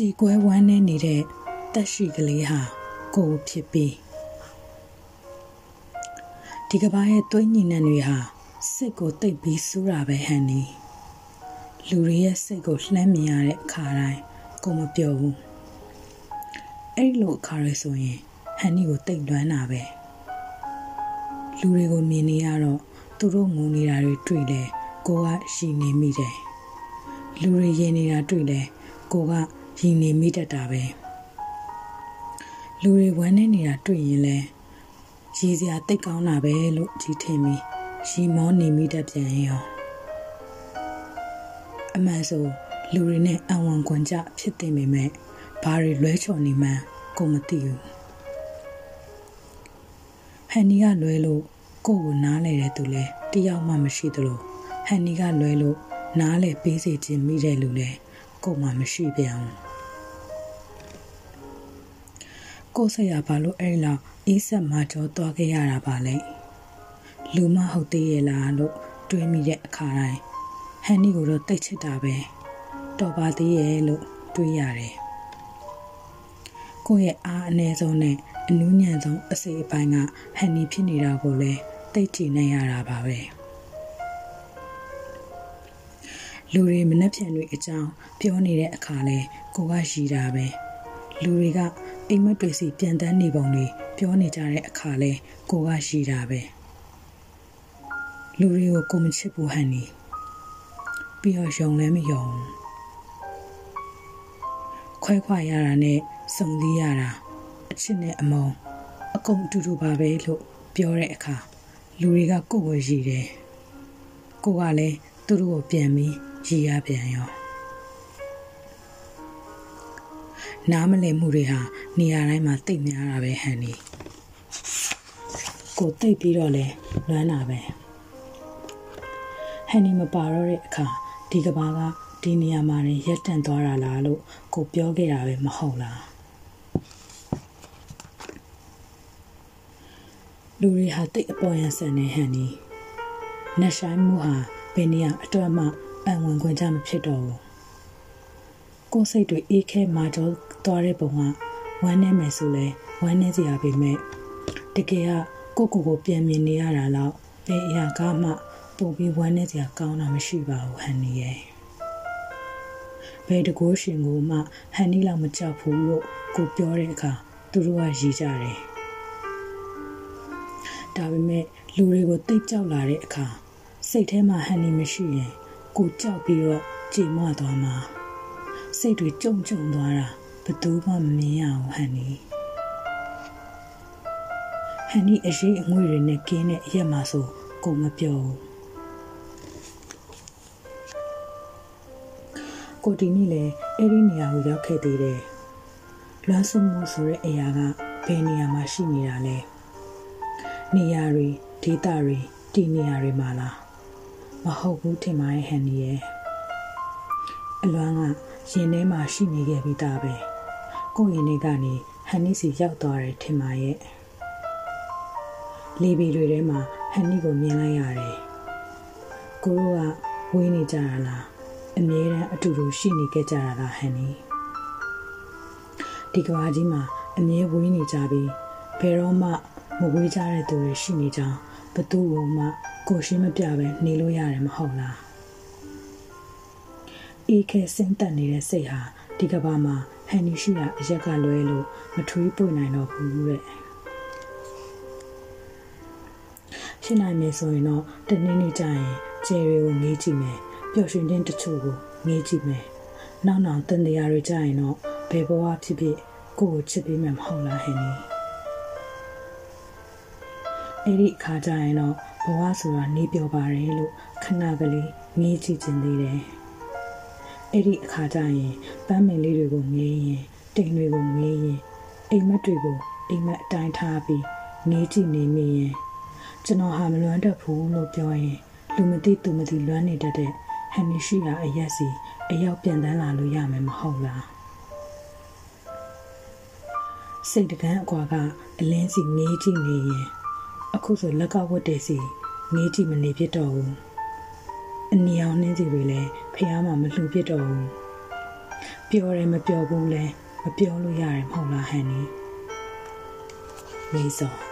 ကြည်ကွဲဝမ်းနေနေတဲ့တက်ရှိကလေးဟာကိုဖြစ်ပြီးဒီကဘာရဲ့သွေးညင်နှံတွေဟာစိတ်ကိုတိတ်ပြီးစူးတာပဲဟန်နီလူတွေရဲ့စိတ်ကိုလှမ်းမြင်ရတဲ့အခါတိုင်းကိုမပြောဘူးအဲ့လိုအခါရဆိုရင်ဟန်နီကိုတိတ်လွမ်းတာပဲလူတွေကိုမြင်နေရတော့သူတို့ငုံနေတာတွေတွေ့လဲကိုကရှိနေမိတယ်လူတွေရင်နေတာတွေ့လဲကိုက ရင်နေမိတတ်တာပဲလူတွေဝမ်းနေနေတာတွေ့ရင်လဲရည်စရာတိတ်ကောင်းတာပဲလို့ကြီးထင်ပြီးရီမောနေမိတတ်ပြန်ရောအမှန်ဆိုလူတွေနဲ့အဝန်ခွန်ကြဖြစ်တင်ပေမဲ့ဘာတွေလွဲချော်နေမှန်းကိုမသိဘူးဟန်နီကလွဲလို့ကိုကိုနားလဲတဲ့သူလဲတယောက်မှမရှိသလိုဟန်နီကလွဲလို့နားလဲပေးစီခြင်းမိတဲ့လူလဲကိုမှမရှိပြန်ဘူး ကိုဆက်ရဘာလို့အဲ့လောက်အေးဆက်မှကြောသွားခဲ့ရတာပါလဲလူမဟုတ်သေးရဲ့လားလို့တွေးမိတဲ့အခါတိုင်းဟန်နီကိုတော့တိတ်ချစ်တာပဲတော်ပါသေးရဲ့လို့တွေးရတယ်ကိုယ့်ရဲ့အားအနည်းဆုံးနဲ့အနူးညံ့ဆုံးအစိအပိုင်းကဟန်နီဖြစ်နေတာကိုလည်းသိကြည့်နေရတာပါပဲလူတွေမနှက်ဖြန်တွေအကြောင်းပြောနေတဲ့အခါလဲကိုကရှိတာပဲလူတွေက အိမ်မက်တွေစီပြန်တန်းနေပုံတွေပြောနေကြတဲ့အခါလဲကိုကရှိတာပဲလူတွေကိုကိုမချစ်ဘူးဟန်နီပြီးတော့ယုံလည်းမယုံခွဲခွာရတာနဲ့စုံစည်းရတာအချစ်နဲ့အမုံအကုန်အတူတူပါပဲလို့ပြောတဲ့အခါလူတွေကကိုယ်ကိုရည်တယ်ကိုကလည်းသူတို့ကိုပြန်ပြီးရည်ရပြန်ရော နားမလည်မှုတွေဟာနေရာတိုင်းမှာတိတ်များတာပဲဟန်နီကိုတိတ်ပြီးတော့လဲလွမ်းတာပဲဟန်နီမပါတော့တဲ့အခါဒီကဘာကဒီနေရာမှာရက်တန့်သွားတာလားလို့ကိုပြောခဲ့တာပဲမဟုတ်လားလူတွေဟာတိတ်အပေါ်ရန်ဆန်နေဟန်နီနတ်ဆိုင်မှုဟာဘယ်နေရာအတွက်မှအံဝင်ခွင့်ကြမဖြစ်တော့ဘူး ကိုယ်စိတ်တွေအေးခဲမာကြောသွားတဲ့ပုံကဝမ်းနေမယ်ဆိုလဲဝမ်းနေစရာပဲမဲ့တကယ်ကကိုကိုကိုပြန်မြင်နေရတာတော့ဘယ်အရာကမှပို့ပြီးဝမ်းနေစရာကောင်းတာမရှိပါဘူးဟန်နီရဲ့ဘယ်တကိုးရှင်ကိုမှဟန်နီလောက်မကြောက်ဘူးလို့ကိုပြောတဲ့အခါသူတို့ကရည်ကြတယ်ဒါပေမဲ့လူတွေကိုတိတ်ကြောက်လာတဲ့အခါစိတ်ထဲမှာဟန်နီမရှိရင်ကိုကြောက်ပြီးတော့ကြေမွသွားမှာ စိတ်တွေကြုံကြုံသွားတာဘယ်သူမှမမြင်ရဘူးဟန်နီဟန်နီအရေးအငွေတွေနဲ့ကင်းတဲ့အရက်မှာဆိုကိုမပြောဘူးကိုဒီနေ့လေအဲ့ဒီနေရာကိုရောက်ခဲ့သေးတယ်လွမ်းစွမှုဆိုတဲ့အရာကဘယ်နေရာမှာရှိနေတာလဲနေရာတွေဒေသတွေတည်နေရာတွေမှာလားမဟုတ်ဘူးထင်ပါရဲ့ဟန်နီရဲ့ အလွမ်းကရင်ထဲမှာရှိနေခဲ့ပြီးသားပဲကိုရင်ထဲကနေဟန်နီစီရောက်သွားတယ်ထင်ပါရဲ့လေဘီတွေထဲမှာဟန်နီကိုမြင်လိုက်ရတယ်ကိုတို့ကဝေးနေကြတာလားအမြဲတမ်းအတူတူရှိနေခဲ့ကြတာလားဟန်နီဒီကဘာကြီးမှာအမြဲဝေးနေကြပြီးဘယ်တော့မှမဝေးကြတဲ့သူတွေရှိနေကြောင်းဘသူ့ကိုမှကိုရှင်းမပြပဲနေလို့ရတယ်မဟုတ်လား အေးခဲစင်းတက်နေတဲ့စိတ်ဟာဒီကဘာမှာဟန်နီရှိတာအရက်ကလွဲလို့မထွေးပွင့်နိုင်တော့ဘူးတဲ့ဖြစ်နိုင်မယ်ဆိုရင်တော့တနေ့နေ့ကျရင်ကျယ်တွေကိုငေးကြည့်မယ်ပျော်ရွှင်ခြင်းတချို့ကိုငေးကြည့်မယ်နောက်နောက်တန်တရားတွေကျရင်တော့ဘယ်ဘဝဖြစ်ဖြစ်ကိုယ့်ကိုချစ်ပေးမယ်မဟုတ်လားဟင်နီအဲ့ဒီအခါကျရင်တော့ဘဝဆိုတာနေပြောပါတယ်လို့ခဏကလေးငေးကြည့်ခြင်းသေးတယ် အဲ့ဒီအခါကျရင်ပန်းမင်လေးတွေကိုငေးရင်တိမ်တွေကိုငေးရင်အိမ်မက်တွေကိုအိမ်မက်အတိုင်းထားပြီးငေးကြည့်နေမိရင်ကျွန်တော်ဟာမလွမ်းတတ်ဘူးလို့ပြောရင်လူမသိသူမသိလွမ်းနေတတ်တဲ့ဟန်နီရှိရာအရက်စီအရောက်ပြန်တန်းလာလို့ရမယ်မဟုတ်လားစိတ်တကန်းအကွာကအလင်းစီငေးကြည့်နေရင်အခုဆိုလက်ကဝတ်တဲ့စီငေးကြည့်မနေဖြစ်တော့ဘူးအနီအောင်နှင်းစီတွေလည်း ဖះမှာမလှူဖြစ်တော့ဘူးပြောတယ်မပြောဘူးလဲမပြောလို့ရတယ်မဟုတ်လားဟန်နီမေးစော